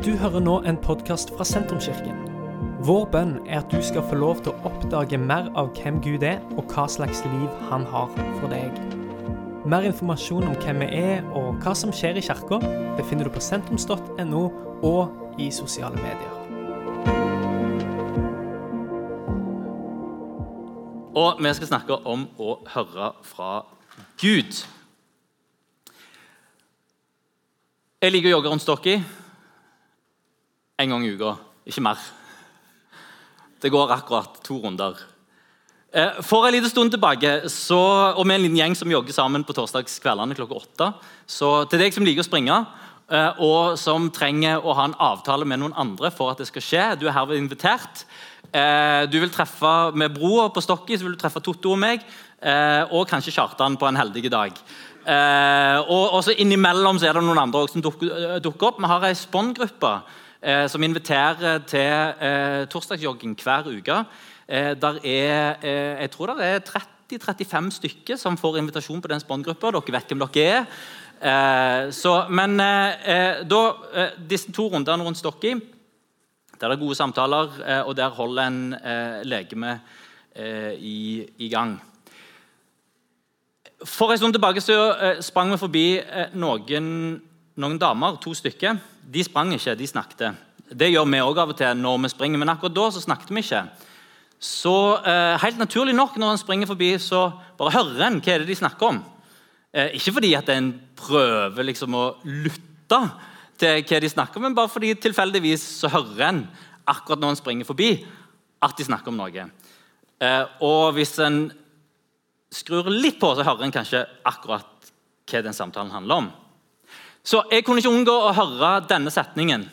Du hører nå en podkast fra Sentrumskirken. Vår bønn er at du skal få lov til å oppdage mer av hvem Gud er, og hva slags liv han har for deg. Mer informasjon om hvem vi er og hva som skjer i kirka, befinner du på sentrums.no og i sosiale medier. Og vi skal snakke om å høre fra Gud. Jeg liker å jogge rundt Stokki en gang i uka, ikke mer. Det går akkurat to runder. Eh, For en liten stund tilbake, så, og med en liten gjeng som jogger sammen på torsdagskveldene klokka åtte Så til deg som liker å springe, eh, og som trenger å ha en avtale med noen andre for at det skal skje, du er herved invitert. Eh, Du vil treffe med broa på Stokki, så vil du treffe Totto og meg, og kanskje Kjartan på en heldig dag. Og også Innimellom så er det noen andre som dukker, opp. Vi har ei sponsgruppe eh, som inviterer til eh, torsdagsjogging hver uke. Eh, der er, eh, jeg tror det er 30-35 stykker som får invitasjon på den sponsgruppa. Dere vet hvem dere er. Eh, så, men eh, da, disse to rundene rundt Stokki, der er gode samtaler, og der holder en legeme i, i gang. For en stund tilbake så sprang vi forbi noen, noen damer, to stykker. De sprang ikke, de snakket. Det gjør vi òg av og til når vi springer, men akkurat da så snakket vi ikke. Så eh, helt naturlig nok, når en springer forbi, så bare hører en hva er det de snakker om. Eh, ikke fordi at en prøver liksom å lytte til hva de snakker om, men bare fordi tilfeldigvis så hører en akkurat når en springer forbi, at de snakker om noe. Eh, og hvis en skrur litt på, så hører en kanskje akkurat hva den samtalen handler om. Så jeg kunne ikke unngå å høre denne setningen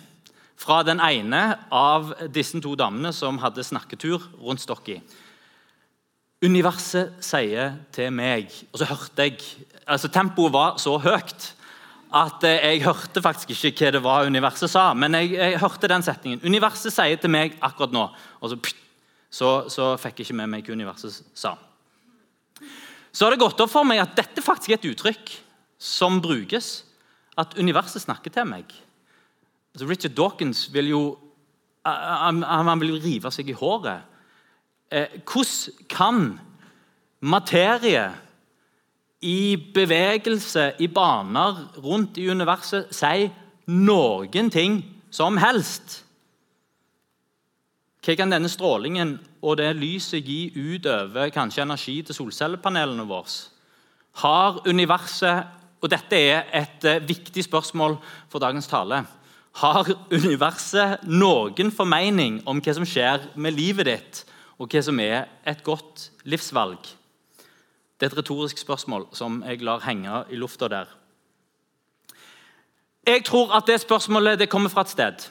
fra den ene av disse to damene som hadde snakketur rundt Stokki. Universet sier til meg Og så hørte jeg altså Tempoet var så høyt at jeg hørte faktisk ikke hva det var universet sa. Men jeg, jeg hørte den setningen. Universet sier til meg akkurat nå. Og så, så, så fikk jeg ikke med meg hva universet sa. Så har det gått opp for meg at dette faktisk er et uttrykk som brukes. At universet snakker til meg. Altså Richard Dawkins vil jo han, han vil rive seg i håret. Eh, hvordan kan materie i bevegelse, i baner rundt i universet, si noen ting som helst? Hva kan denne strålingen og det lyset gi utover kanskje energi til solcellepanelene våre? Har universet Og dette er et eh, viktig spørsmål for dagens tale. Har universet noen formening om hva som skjer med livet ditt, og hva som er et godt livsvalg? Det er et retorisk spørsmål som jeg lar henge i lufta der. Jeg tror at det spørsmålet det kommer fra et sted.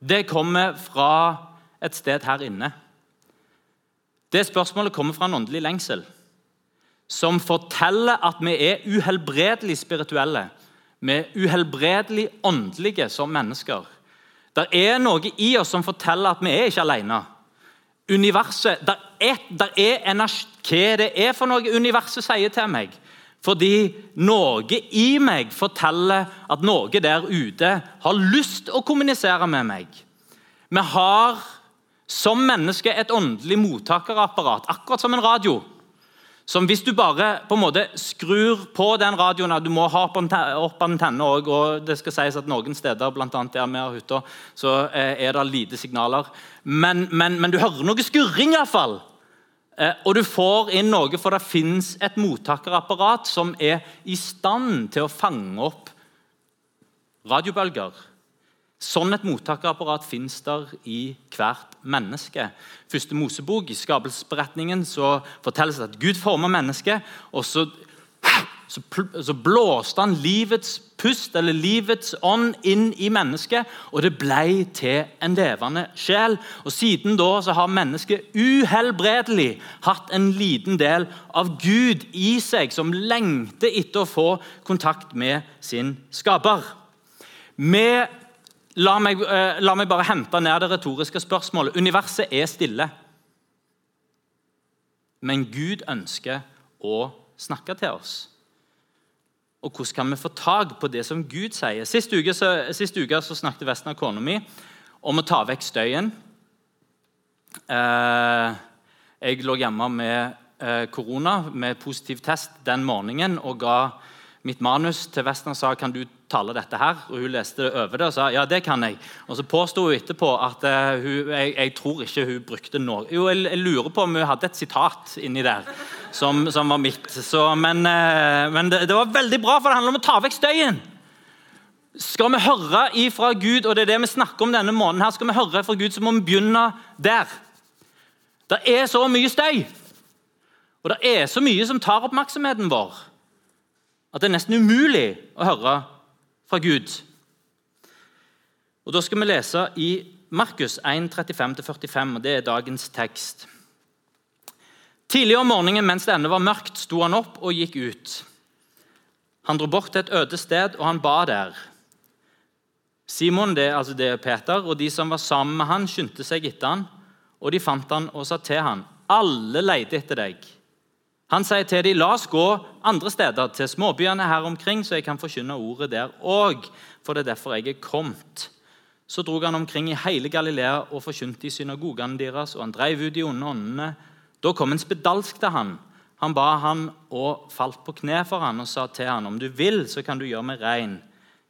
Det kommer fra et sted her inne. Det spørsmålet kommer fra en åndelig lengsel som forteller at vi er uhelbredelig spirituelle. Vi er uhelbredelig åndelige som mennesker. Det er noe i oss som forteller at vi er ikke alene. Universet, der er, der er energi, Hva det er for noe universet sier til meg? Fordi noe i meg forteller at noe der ute har lyst å kommunisere med meg. Vi har som menneske et åndelig mottakerapparat, akkurat som en radio. Som hvis du bare på en måte skrur på den radioen Du må ha opp antenne òg, og det skal sies at noen steder, bl.a. der vi har hytta, så eh, er det lite signaler. Men, men, men du hører noe skurring, iallfall. Eh, og du får inn noe, for det fins et mottakerapparat som er i stand til å fange opp radiobølger. Sånn et mottakerapparat fins der i hvert menneske. Første Mosebok, I skapelsesberetningen så fortelles det at Gud former mennesket. og så, så, så, blåste han livets pust, eller livets ånd, inn i mennesket, og det ble til en levende sjel. Og Siden da så har mennesket uhelbredelig hatt en liten del av Gud i seg, som lengter etter å få kontakt med sin skaper. Med La meg, eh, la meg, bare hente ned det retoriske spørsmålet. Universet er stille. Men Gud ønsker å snakke til oss. Og hvordan kan vi få tak på det som Gud sier? Sist uke så, sist uke så snakket Vesten av kona mi om å ta vekk støyen. Eh, jeg lå hjemme med eh, korona med positiv test den morgenen og ga mitt manus til Western sa kan du tale dette her. Og Hun leste det over det og sa ja, det kan jeg. Og Så påsto hun etterpå at uh, hun, jeg, jeg, tror ikke hun brukte noe Jo, jeg, jeg, lurer på om hun hadde et sitat inni der som, som var mitt. Så, men, uh, men det, det, var veldig bra, for det handler om å ta vekk støyen. Skal vi høre ifra Gud, og det er det vi snakker om denne måneden, her, skal vi høre fra Gud, så må vi begynne der. Det er så mye støy, og det er så mye som tar oppmerksomheten vår at det er nesten umulig å høre fra Gud. Og Da skal vi lese i Markus 1, 35-45, og det er dagens tekst. Tidlig om morgenen mens det ennå var mørkt, sto han opp og gikk ut. Han dro bort til et øde sted, og han ba der. Simon, det, altså det er Peter, og de som var sammen med han, skyndte seg etter han, og de fant han og sa til han, alle leide etter deg. Han sier til dem, la oss gå andre steder, til småbyene her omkring, så jeg kan forkynne ordet der òg, for det er derfor jeg er kommet. Så drog han omkring i hele Galilea og forkynte i synagogene deres, og han drev ut de onde åndene. Da kom en spedalsk til han. Han ba han og falt på kne for han og sa til han, om du vil, så kan du gjøre meg rein.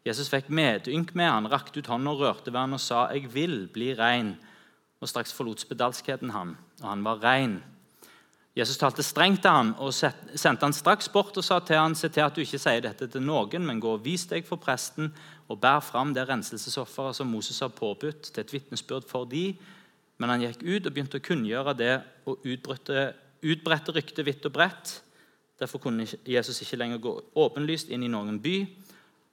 Jesus fikk medynk med han, rakte ut hånden og rørte ved han og sa, jeg vil bli rein. Og straks forlot spedalskheten han, og han var rein. Jesus talte strengt til ham og sendte han straks bort og sa til ham, se til at du ikke sier dette til noen, men gå og vis deg for presten og bær fram det renselsesofferet som Moses har påbudt, til et vitnesbyrd for de. Men han gikk ut og begynte å kunngjøre det og utbredte ryktet vidt og bredt. Derfor kunne Jesus ikke lenger gå åpenlyst inn i noen by.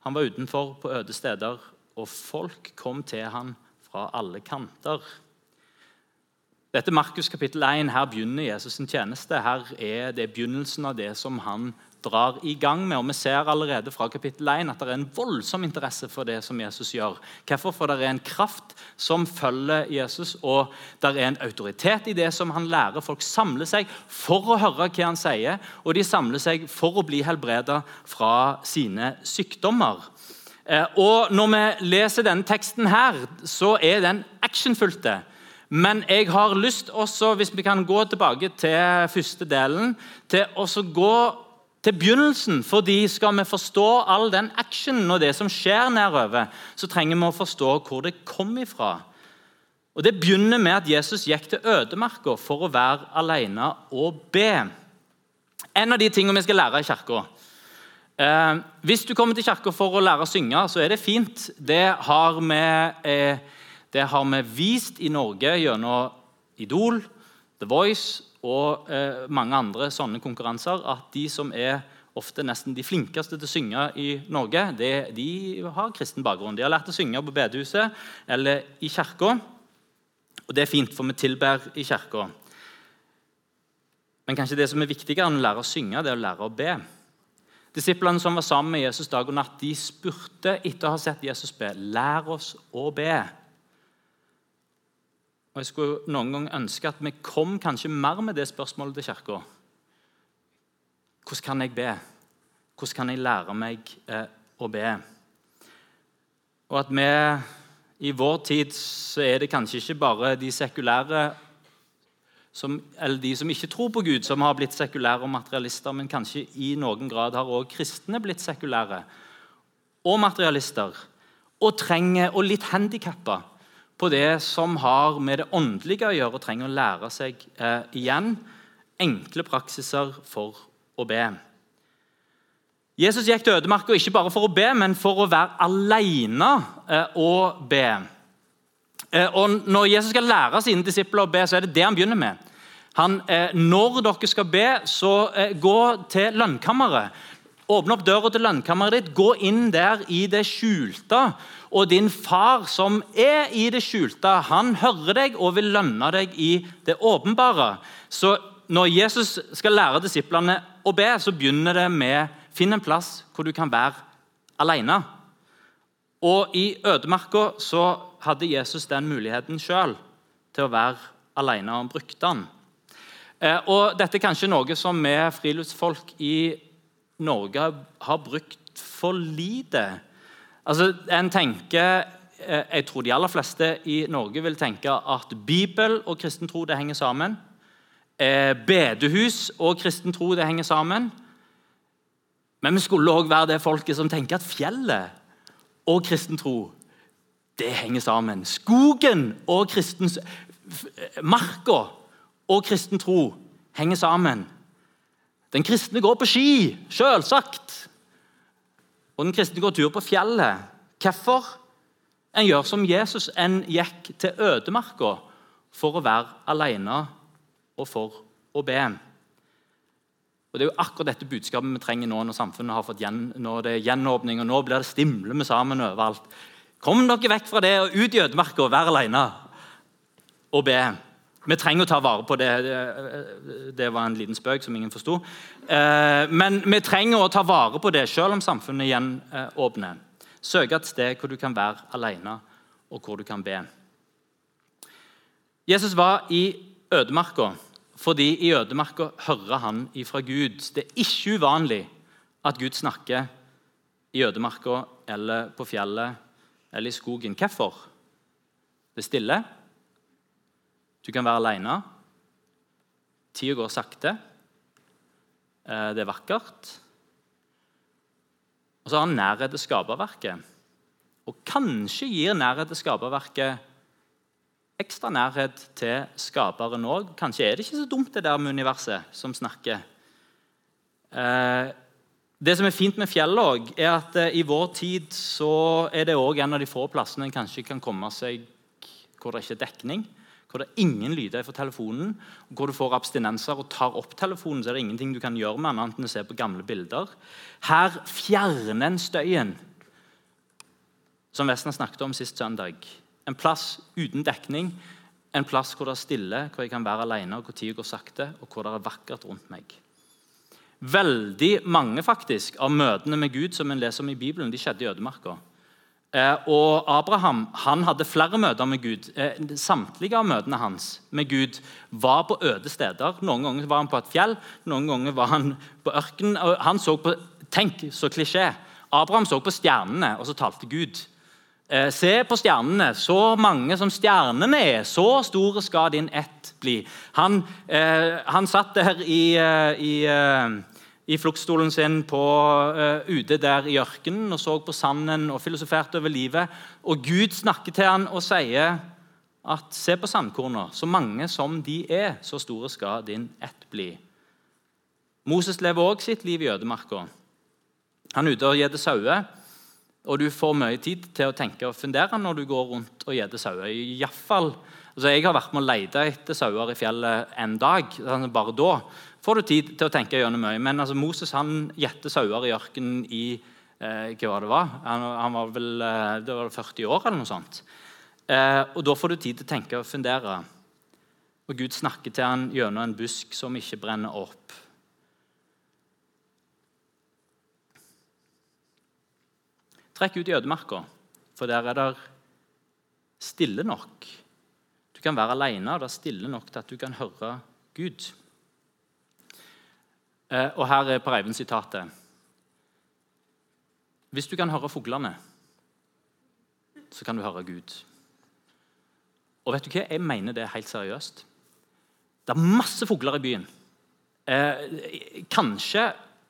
Han var utenfor på øde steder, og folk kom til ham fra alle kanter. Dette Markus kapittel 1, Her begynner Jesus' sin tjeneste. Her er det begynnelsen av det som han drar i gang med. Og Vi ser allerede fra kapittel 1 at det er en voldsom interesse for det som Jesus gjør. Hvorfor? For det er en kraft som følger Jesus, og det er en autoritet i det som han lærer. Folk samler seg for å høre hva han sier, og de samler seg for å bli helbreda fra sine sykdommer. Eh, og Når vi leser denne teksten, her, så er den actionfylte. Men jeg har lyst også, hvis vi kan gå tilbake til første delen, til å gå til begynnelsen. fordi skal vi forstå all den actionen og det som skjer nedover, så trenger vi å forstå hvor det kom ifra. Og Det begynner med at Jesus gikk til ødemarka for å være alene og be. En av de tingene vi skal lære i kirka eh, Hvis du kommer til kirka for å lære å synge, så er det fint. Det har vi eh, det har vi vist i Norge gjennom Idol, The Voice og eh, mange andre sånne konkurranser at de som er ofte nesten de flinkeste til å synge i Norge, det, de har kristen bakgrunn. De har lært å synge på bedehuset eller i kirka. Og det er fint, for vi tilber i kirka. Men kanskje det som er viktigere enn å lære å synge, det er å lære å be. Disiplene som var sammen med Jesus dag og natt, de spurte etter å ha sett Jesus be. Lær oss å be. Og Jeg skulle noen gang ønske at vi kom kanskje mer med det spørsmålet til Kirka. Hvordan kan jeg be? Hvordan kan jeg lære meg eh, å be? Og at vi i vår tid så er det kanskje ikke bare de sekulære som, eller de som ikke tror på Gud, som har blitt sekulære og materialister, men kanskje i noen grad har også kristne blitt sekulære og materialister og trenger, og litt handikappa på det som har med det åndelige å gjøre, og trenger å lære seg eh, igjen enkle praksiser for å be. Jesus gikk til ødemarka ikke bare for å be, men for å være alene eh, og be. Eh, og Når Jesus skal lære sine disipler å be, så er det det han begynner med. Han, eh, når dere skal be, så eh, gå til lønnkammeret. Åpne opp døra til lønnkammeret ditt, gå inn der i det skjulte og din far som er i det skjulte, han hører deg og vil lønne deg i det åpenbare. Så når Jesus skal lære disiplene å be, så begynner det med finn en plass hvor du kan være alene. Og i ødemarka så hadde Jesus den muligheten sjøl til å være alene, og brukte den. Eh, og dette er kanskje noe som vi friluftsfolk i Norge har brukt for lite. Altså, en tenker, eh, Jeg tror de aller fleste i Norge vil tenke at Bibel og kristen tro henger sammen. Eh, bedehus og kristen tro henger sammen. Men vi skulle òg være det folket som tenker at fjellet og kristen tro det henger sammen. Skogen og kristen Marka og kristen tro henger sammen. Den kristne går på ski, selvsagt. Og den kristne går tur på fjellet. Hvorfor? En gjør som Jesus. En gikk til ødemarka for å være alene og for å be. Og Det er jo akkurat dette budskapet vi trenger nå når samfunnet har fått gjen, når det er gjenåpning, og nå blir det stimle med sammen overalt. Kom dere vekk fra det og ut i ødemarka og vær alene og be. Vi trenger å ta vare på det. Det var en liten spøk som ingen forsto. Eh, men vi trenger å ta vare på det selv om samfunnet igjen eh, åpner. Søke et sted hvor du kan være alene, og hvor du kan be. Jesus var i ødemarka fordi i ødemarka hører han ifra Gud. Det er ikke uvanlig at Gud snakker i ødemarka eller på fjellet eller i skogen. Hvorfor? Det er stille. Du kan være alene. Tida går sakte. Eh, det er vakkert. Og så har han nærhet til skaperverket. Og kanskje gir nærhet til skaperverket ekstra nærhet til skaperen òg. Kanskje er det ikke så dumt, det der med universet som snakker. Eh, det som er fint med fjellet, òg, er at eh, i vår tid så er det òg en av de få plassene en kanskje kan komme seg hvor det ikke er dekning hvor det er ingen lyder fra telefonen, hvor du får abstinenser og tar opp telefonen, så er det ingenting du kan gjøre med annet enn å se på gamle bilder. Her fjerner en støyen, som Vestnes snakket om sist søndag. En plass uten dekning, en plass hvor det er stille, hvor jeg kan være alene, hvor tida går sakte, og hvor det er vakkert rundt meg. Veldig mange faktisk, av møtene med Gud som en leser om i Bibelen, de skjedde i ødemarka. Eh, og Abraham han hadde flere møter med Gud. Eh, samtlige av møtene hans med Gud var på øde steder. Noen ganger var han på et fjell, noen ganger var han på ørkenen. Han så på, Tenk så klisjé. Abraham så på stjernene, og så talte Gud. Eh, se på stjernene. Så mange som stjernene er, så store skal din ett bli. Han, han satt der i, i i fluktstolen sin på, uh, ute der i ørkenen og så på sanden og filosoferte over livet. Og Gud snakker til han og sier at se på sandkorna. Så mange som de er, så store skal din ett bli. Moses lever også sitt liv i ødemarka. Han er ute og gjeter sauer. Og du får mye tid til å tenke og fundere når du går rundt og gjeter sauer. Altså, jeg har vært med å lete etter sauer i fjellet en dag. bare da får du tid til å tenke gjennom mye. Men altså, Moses han gjette sauer i ørkenen i eh, hva det var han, han var vel eh, det var 40 år, eller noe sånt. Eh, og Da får du tid til å tenke og fundere. Og Gud snakker til han gjennom en busk som ikke brenner opp. Trekk ut i ødemarka, for der er det stille nok. Kan være alene, og det er stille nok til at du kan høre Gud. Eh, og her er Per Eivind-sitatet. Hvis du kan høre fuglene, så kan du høre Gud. Og vet du hva? Jeg mener det helt seriøst. Det er masse fugler i byen. Eh, kanskje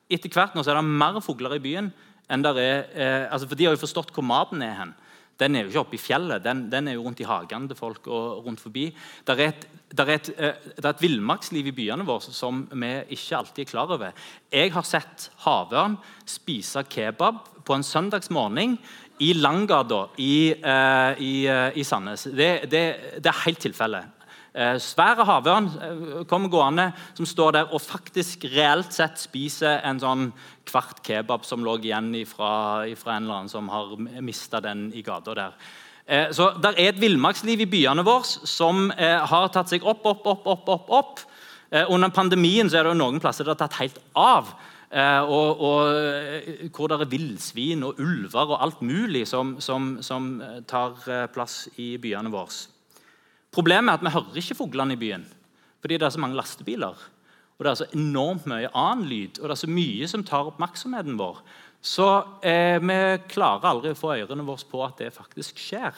etter hvert nå så er det mer fugler i byen enn der er eh, altså For de har jo forstått hvor maten er hen. Den er jo ikke oppe i fjellet, den, den er jo rundt i hagene til folk og rundt forbi. Det er et, et, eh, et villmarksliv i byene våre som vi ikke alltid er klar over. Jeg har sett havørn spise kebab på en søndagsmorgen i Langgata i, uh, i, uh, i Sandnes. Det, det, det, er helt tilfelle. Uh, svære havørn kommer gående som står der og faktisk reelt sett spiser en sånn kvart kebab som lå igjen fra en eller annen som har mista den i gata der. Eh, så Det er et villmarksliv i byene våre som eh, har tatt seg opp, opp, opp. opp, opp, opp. Eh, under pandemien så er det noen plasser det har tatt helt av. Og, og Hvor det er villsvin og ulver og alt mulig som, som, som tar plass i byene våre. Problemet er at vi hører ikke fuglene i byen fordi det er så mange lastebiler. Og det er så enormt mye annen lyd, og det er så mye som tar oppmerksomheten vår. Så eh, vi klarer aldri å få ørene våre på at det faktisk skjer.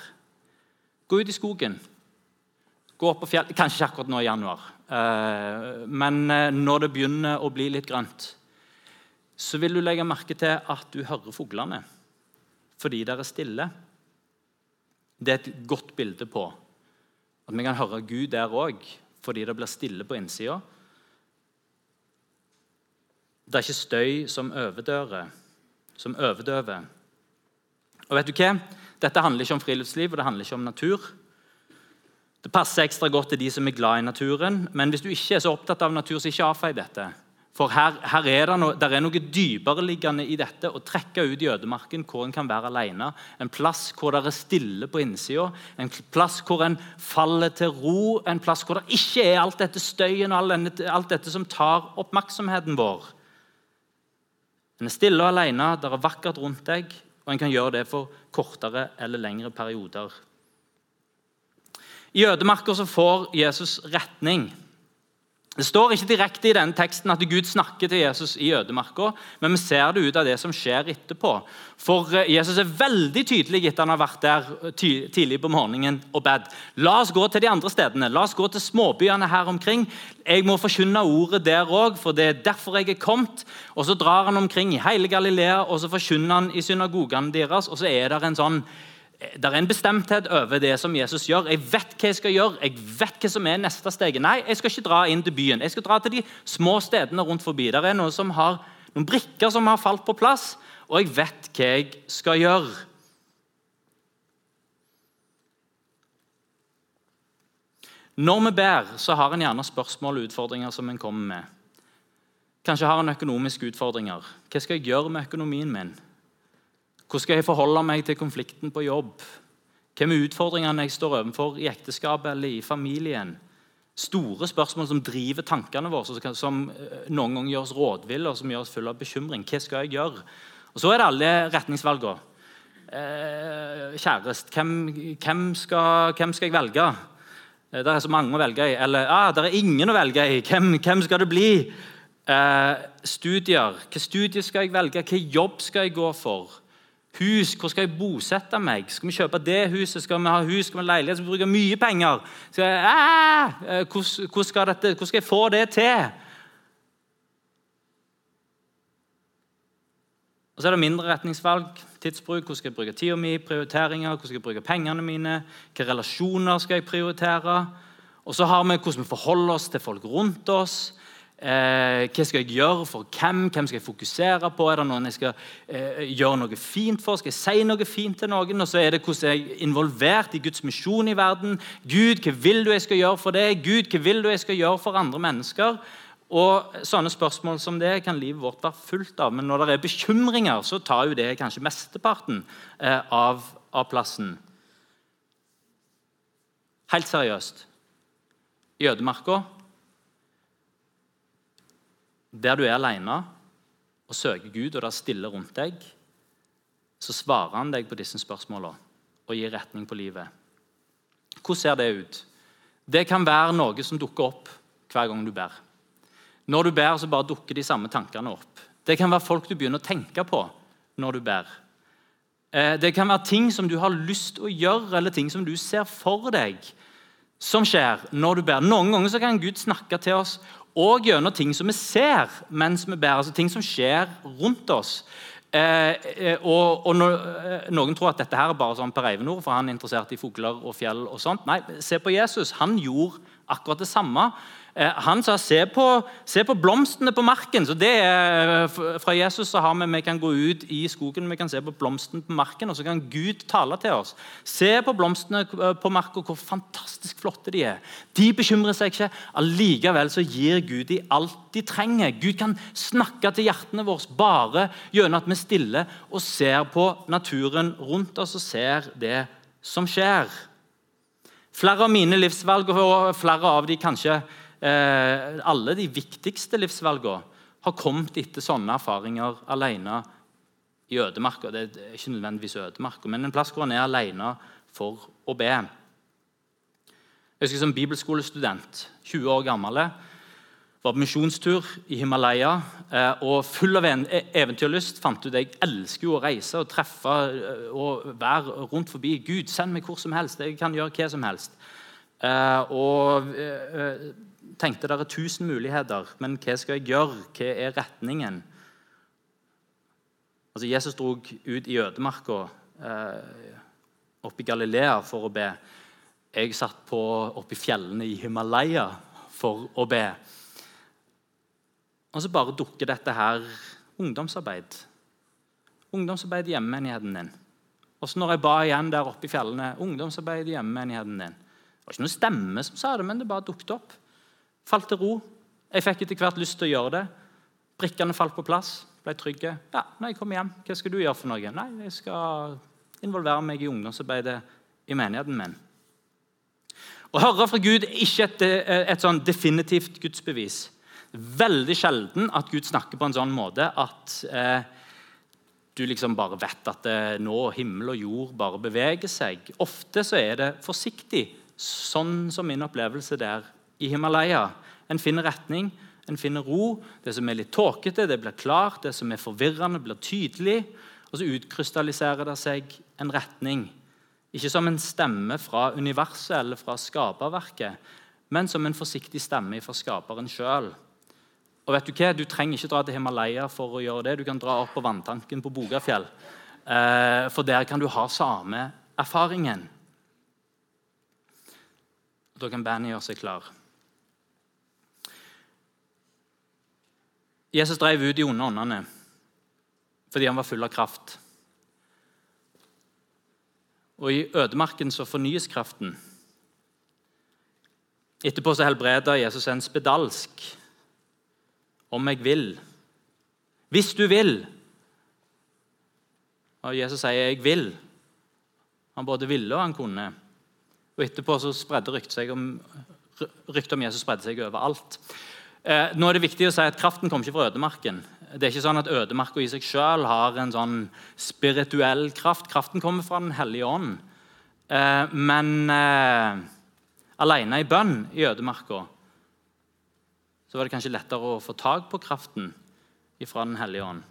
Gå ut i skogen. Gå opp på fjellet. Kanskje ikke akkurat nå i januar, eh, men eh, når det begynner å bli litt grønt, så vil du legge merke til at du hører fuglene fordi det er stille. Det er et godt bilde på at vi kan høre Gud der òg, fordi det blir stille på innsida. Det er ikke støy som overdører, Som overdøver. Og vet du hva? Dette handler ikke om friluftsliv og det handler ikke om natur. Det passer ekstra godt til de som er glad i naturen, men hvis du ikke er så opptatt av natur, så ikke avfei dette. For her, her er det, noe, er noe dypereliggende i dette å trekke ut i ødemarken hvor en kan være alene. En plass hvor det er stille på innsida, en plass hvor en faller til ro. En plass hvor det ikke er alt dette støyen og alt dette som tar oppmerksomheten vår. En er stille og alene, det er vakkert rundt deg, og en kan gjøre det for kortere eller lengre perioder. I ødemarka får Jesus retning. Det står ikke direkte i denne teksten at Gud snakker til Jesus i ødemarka, men vi ser det ut av det som skjer etterpå. For eh, Jesus er veldig tydelig etter han har vært der eh, tidlig på morgenen og bedt. La oss gå til de andre stedene, la oss gå til småbyene her omkring. Jeg må forkynne ordet der òg, for det er derfor jeg er kommet. Og Så drar han omkring i hele Galilea og så forkynner han i synagogene deres. og så er det en sånn det er en bestemthet over det som Jesus gjør. Jeg vet hva jeg skal gjøre, jeg vet hva som er neste steg. Nei, jeg skal ikke dra inn til byen. Jeg skal dra til de små stedene rundt forbi. Det er noe som har, noen brikker som har falt på plass, og jeg vet hva jeg skal gjøre. Når vi ber, så har en gjerne spørsmål og utfordringer som en kommer med. Kanskje har en økonomiske utfordringer. Hva skal jeg gjøre med økonomien min? Hvordan skal jeg forholde meg til konflikten på jobb? Hvem er utfordringene jeg står overfor i ekteskapet eller i familien? Store spørsmål som driver tankene våre, som eh, noen ganger gjør oss rådville og som gjør oss fulle av bekymring. Hva skal jeg gjøre? Og Så er det alle retningsvalgene. Eh, kjæreste, hvem, hvem, skal, hvem, skal, jeg velge? Eh, det er så mange å velge i. Eller ah, det er ingen å velge i. Hvem, hvem skal det bli? Eh, studier. Hvilke studier skal jeg velge? Hvilken jobb skal jeg gå for? Hus, hvor skal jeg bosette meg? Skal vi kjøpe det huset? Skal vi ha hus? Skal vi ha leilighet? Skal vi bruke mye penger? Skal jeg, ah, hvor, skal dette, hvor skal jeg få det til? Og så er det mindre retningsvalg, tidsbruk, hvordan skal jeg bruke tida mi, prioriteringer, hvordan skal jeg bruke pengene mine, hvilke relasjoner skal jeg prioritere? Og så har vi hvordan vi forholder oss til folk rundt oss. Eh, hva skal jeg gjøre for hvem? Hvem skal jeg fokusere på? Er det noen jeg skal eh, gjøre noe fint for? Skal jeg si noe fint til noen? Og så er det hvordan jeg er involvert i Guds misjon i verden. Gud, hva vil du jeg skal gjøre for deg? Gud, hva vil du jeg skal gjøre for andre mennesker? Og Sånne spørsmål som det kan livet vårt være fullt av. Men når det er bekymringer, så tar jo det kanskje mesteparten eh, av, av plassen. Helt seriøst. I ødemarka der du er alene og søker Gud, og det er stille rundt deg, så svarer han deg på disse spørsmålene og gir retning på livet. Hvordan ser det ut? Det kan være noe som dukker opp hver gang du ber. Når du ber, så bare dukker de samme tankene opp. Det kan være folk du begynner å tenke på når du ber. Eh, det kan være ting som du har lyst til å gjøre, eller ting som du ser for deg som skjer når du ber. Noen ganger kan Gud snakke til oss og gjennom ting som vi ser mens vi bærer, altså ting som skjer rundt oss. Eh, eh og, og når, eh, Noen tror at dette her er bare sånn Per Eivenord, for han er interessert i fugler og fjell. og sånt. Nei, se på Jesus. Han gjorde akkurat det samme. Eh, han sa se på, se på, blomstene på marken. Så det er, Fra Jesus så har vi vi kan gå ut i skogen vi kan se på blomstene på marken, og så kan Gud tale til oss. Se på blomstene på marken, hvor fantastisk flotte de er. De bekymrer seg ikke. Allikevel så gir Gud dem alt de trenger. Gud kan snakke til hjertene våre bare gjennom at vi stiller og ser på naturen rundt oss og ser det som skjer. Flere av mine livsvalg, og flere av de kanskje eh, alle de viktigste livsvalgene har kommet etter sånne erfaringer alene i ødemarka. Det er ikke nødvendigvis ødemarka, men en plass hvor en er alene for å be. Jeg husker Som bibelskolestudent, 20 år gammel, var på misjonstur i Himalaya eh, og full av e- eventyrlyst. fant ut Jeg elsker jo å reise og treffe eh, og være rundt forbi. Gud, send meg hvor som helst. Jeg kan gjøre hva som helst. Eh, og tenkte det er tusen muligheter, men hva skal jeg gjøre? Hva er retningen? Altså, Jesus dro ut i ødemarka oppe i Galilea for å be. Jeg satt på oppe i fjellene i Himalaya for å be. Og så bare dukker dette her ungdomsarbeid. Ungdomsarbeid i hjemmemenigheten din. Og så når jeg ba igjen der oppe i fjellene ungdomsarbeid i hjemmemenigheten din. Det var ikke noen stemme som sa det, men det bare dukket opp. Falt til ro. Jeg fikk etter hvert lyst til å gjøre det. Brikkene falt på plass. Ble trygge. Ja, når jeg kommer hjem, hva skal du gjøre for noe? Nei, jeg skal involvere meg i ungdomsarbeidet i menigheten min. Å høre fra Gud er ikke et, et sånn definitivt gudsbevis. Veldig sjelden at Gud snakker på en sånn måte at eh, du liksom bare vet at det, eh, nå himmel og jord bare beveger seg. Ofte så er det forsiktig, sånn som min opplevelse der i Himalaya. En finner retning, en finner ro. Det som er litt tåkete, det blir klart. Det som er forvirrende, blir tydelig. Og så utkrystalliserer det seg en retning. Ikke som en stemme fra universet eller fra skaperverket, men som en forsiktig stemme fra skaperen sjøl. Og vet Du hva? Du trenger ikke dra til Himalaya for å gjøre det. Du kan dra opp på vanntanken på Bogafjell. Eh, for der kan du ha samme erfaringen. Da kan bandet gjøre seg klar. Jesus drev ut de onde åndene fordi han var full av kraft. Og i ødemarken så fornyes kraften. Etterpå så helbreder Jesus en spedalsk om jeg vil. Hvis du vil. Og Jesus sier 'jeg vil'. Han både ville og han kunne. Og Etterpå så spredde ryktet om, ryktet om Jesus spredde seg overalt. Eh, nå er det viktig å si at Kraften kom ikke fra ødemarken. Det er ikke sånn at Ødemarka i seg selv har en sånn spirituell kraft. Kraften kommer fra Den hellige ånd. Eh, men eh, alene i bønn i ødemarka så var det kanskje lettere å få tak på kraften fra Den hellige ånd.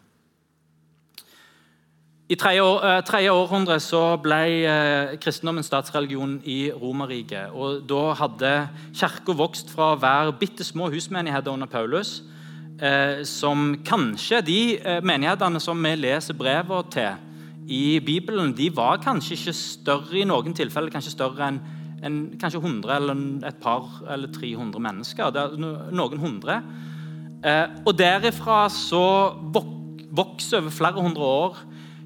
I tredje, år, eh, århundre så ble eh, kristendommen statsreligion i Romerriket. Og da hadde kirka vokst fra å være bitte små husmenigheter under Paulus, eh, som kanskje de menighetene som vi leser brevene til i Bibelen, de var kanskje ikke større i noen tilfeller kanskje større enn en, kanskje 100 eller et par eller 300 mennesker. Det er noen hundre. Eh, og derifra så vokser over flere hundre år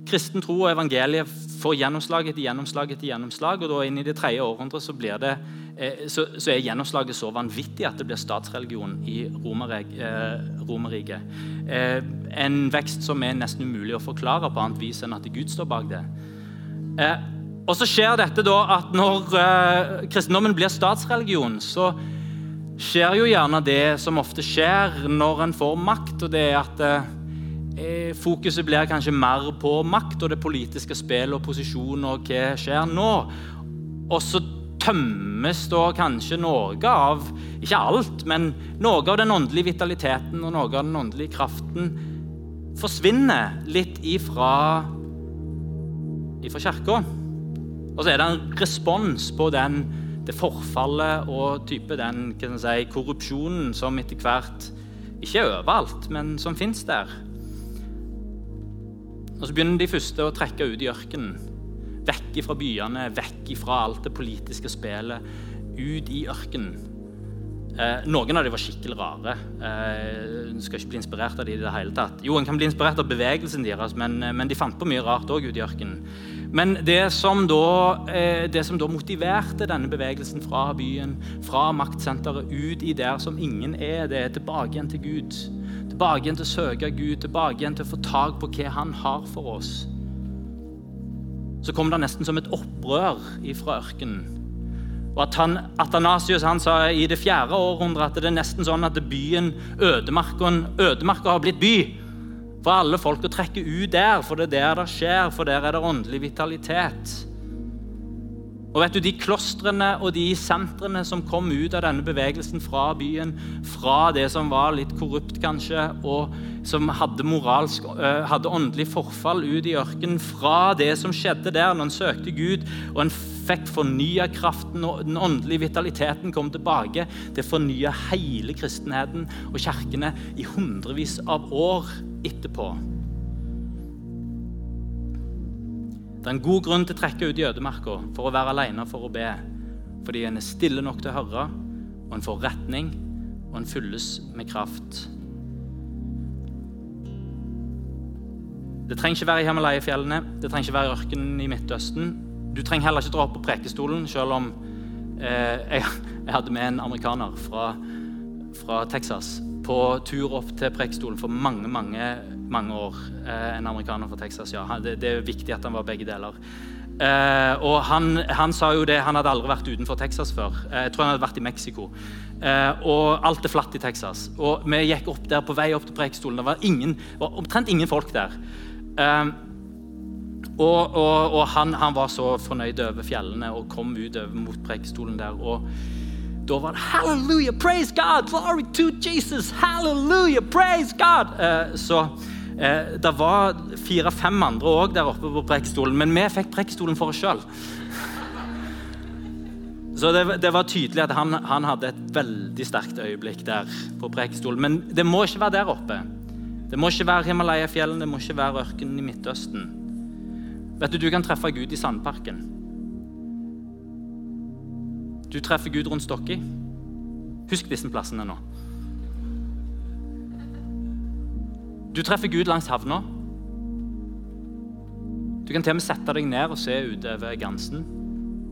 kristen tro og evangeliet får gjennomslag etter gjennomslag etter gjennomslag. Og da inn i det tredje århundret så, blir det, eh, så, så, er gjennomslaget så vanvittig at det blir statsreligion i eh, Romerriket. En vekst som er nesten umulig å forklare på annet vis enn at Gud står bak det. Eh, og så skjer dette da at Når eh, kristendommen blir statsreligion, så skjer jo gjerne det som ofte skjer når en får makt. og det er at eh, Fokuset blir kanskje mer på makt og det politiske spillet og posisjon og hva skjer nå. Og så tømmes da kanskje noe av Ikke alt, men noe av den åndelige vitaliteten og noe av den åndelige kraften forsvinner litt ifra, ifra kirka. Og så er det en respons på den, det forfallet og type den si, korrupsjonen som etter hvert ikke er overalt, men som fins der. Og Så begynner de første å trekke ut i ørkenen. Vekk fra byene, vekk fra alt det politiske spillet. Ut i ørkenen. Eh, noen av dem var skikkelig rare. Eh, skal ikke bli inspirert av dem i det hele tatt. Jo, En kan bli inspirert av bevegelsen deres, men, eh, men de fant på mye rart òg ute i ørkenen. Men det som, da, eh, det som da motiverte denne bevegelsen fra byen, fra maktsenteret, ut i der som ingen er, det er tilbake igjen til Gud. Tilbake igjen til å søke Gud, tilbake igjen til å få tak på hva Han har for oss. Så kom det nesten som et opprør ifra ørkenen. Og at han, Atanasius han sa i det fjerde århundret at det er nesten sånn at byen ødemarka har blitt by. For alle folk å trekke ut der, for det er der det skjer, for der er det åndelig vitalitet. Og vet du, De klostrene og de sentrene som kom ut av denne bevegelsen fra byen, fra det som var litt korrupt kanskje, og som hadde, moralsk, hadde åndelig forfall ut i ørkenen, fra det som skjedde der når en søkte Gud, og en fikk fornya kraften, og den åndelige vitaliteten kom tilbake, det fornya hele kristenheten og kirkene i hundrevis av år etterpå. Det er en god grunn til å trekke ut jødemerka for å være alene for å be. Fordi en er stille nok til å høre, og en får retning, og en fylles med kraft. Det trenger ikke være i Himalaya-fjellene, det trenger ikke være i ørkenen i Midtøsten. Du trenger heller ikke dra opp på prekestolen, selv om eh, jeg, jeg, hadde med en amerikaner fra, fra Texas på tur opp til prekestolen for mange, mange mange år. Eh, en amerikaner fra Texas, ja. Det, det, er viktig at han var begge deler. Eh, og han, han, sa jo det, han hadde aldri vært utenfor Texas før. Eh, jeg tror han hadde vært i Mexico. Eh, og alt er flatt i Texas. Og vi gikk opp der på vei opp til prekestolen. Det var, ingen, var omtrent ingen folk der. Og, og, og han, han, var så fornøyd over fjellene og kom utover mot prekestolen der. og da var det 'Halleluja, praise God! Glory to Jesus! Halleluja, praise God!' Så Eh, det var fire-fem andre òg der oppe på prekestolen, men vi fikk prekestolen for oss sjøl. Så det, det, var tydelig at han, han, hadde et veldig sterkt øyeblikk der på prekestolen. Men det må ikke være der oppe. Det må ikke være Himalaya-fjellene, det må ikke være ørkenen i Midtøsten. Vet Du du kan treffe Gud i Sandparken. Du treffer Gud rundt Stokki. Husk disse plassene nå. Du treffer Gud langs havna. Du kan til og med sette deg ned og se utover Gansen.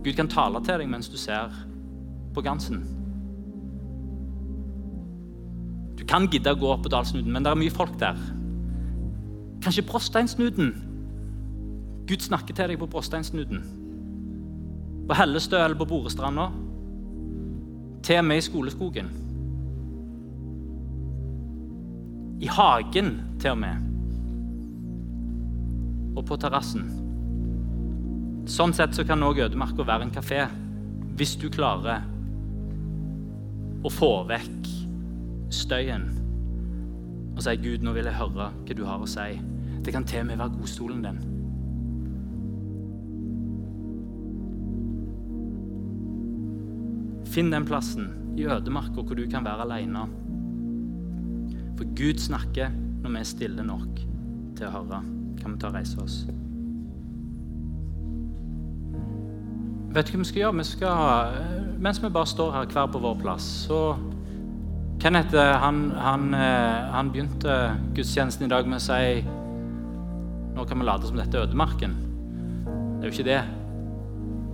Gud kan tale til deg mens du ser på Gansen. Du kan gidde å gå opp på Dalsnuten, men det er mye folk der. Kanskje Brosteinsnuten. Gud snakker til deg på Brosteinsnuten. På Hellestø eller på Borestranda. Til og med i skoleskogen. I hagen, til og med. Og på terrassen. Sånn sett så kan òg ødemarka være en kafé, hvis du klarer å få vekk støyen og si 'Gud, nå vil jeg høre hva du har å si'. Det kan til og med være godstolen din. Finn den plassen i ødemarka hvor du kan være aleine. For Gud snakker når vi er stille nok til å høre. Kan vi ta og reise oss? Vet du hva vi skal gjøre? Vi skal, mens vi bare står her hver på vår plass, så Kenneth han, han, eh, han begynte gudstjenesten i dag med å si Nå kan vi late som dette er ødemarken. Det er jo ikke det.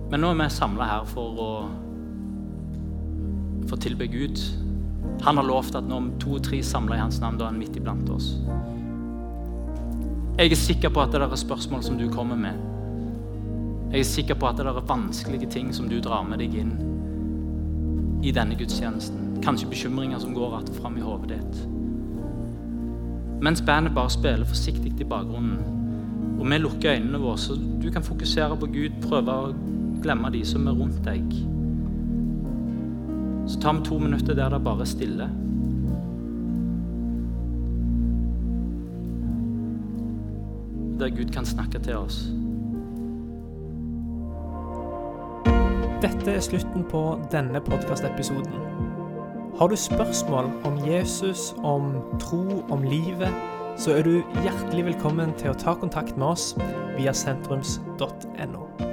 Men nå er vi samla her for å, for å Gud. Han har lovt at når to-tre samler i hans navn, da er han midt iblant oss. Jeg er sikker på at det er spørsmål som du kommer med. Jeg er sikker på at det er vanskelige ting som du drar med deg inn i denne gudstjenesten. Kanskje bekymringer som går rett og fram i hodet ditt. Mens bandet bare spiller forsiktig i bakgrunnen, og vi lukker øynene våre, så du kan fokusere på Gud, prøve å glemme de som er rundt deg. Så tar vi to minutter der det bare er stille. Der Gud kan snakke til oss. Dette er slutten på denne podkastepisoden. Har du spørsmål om Jesus, om tro, om livet, så er du hjertelig velkommen til å ta kontakt med oss via sentrums.no.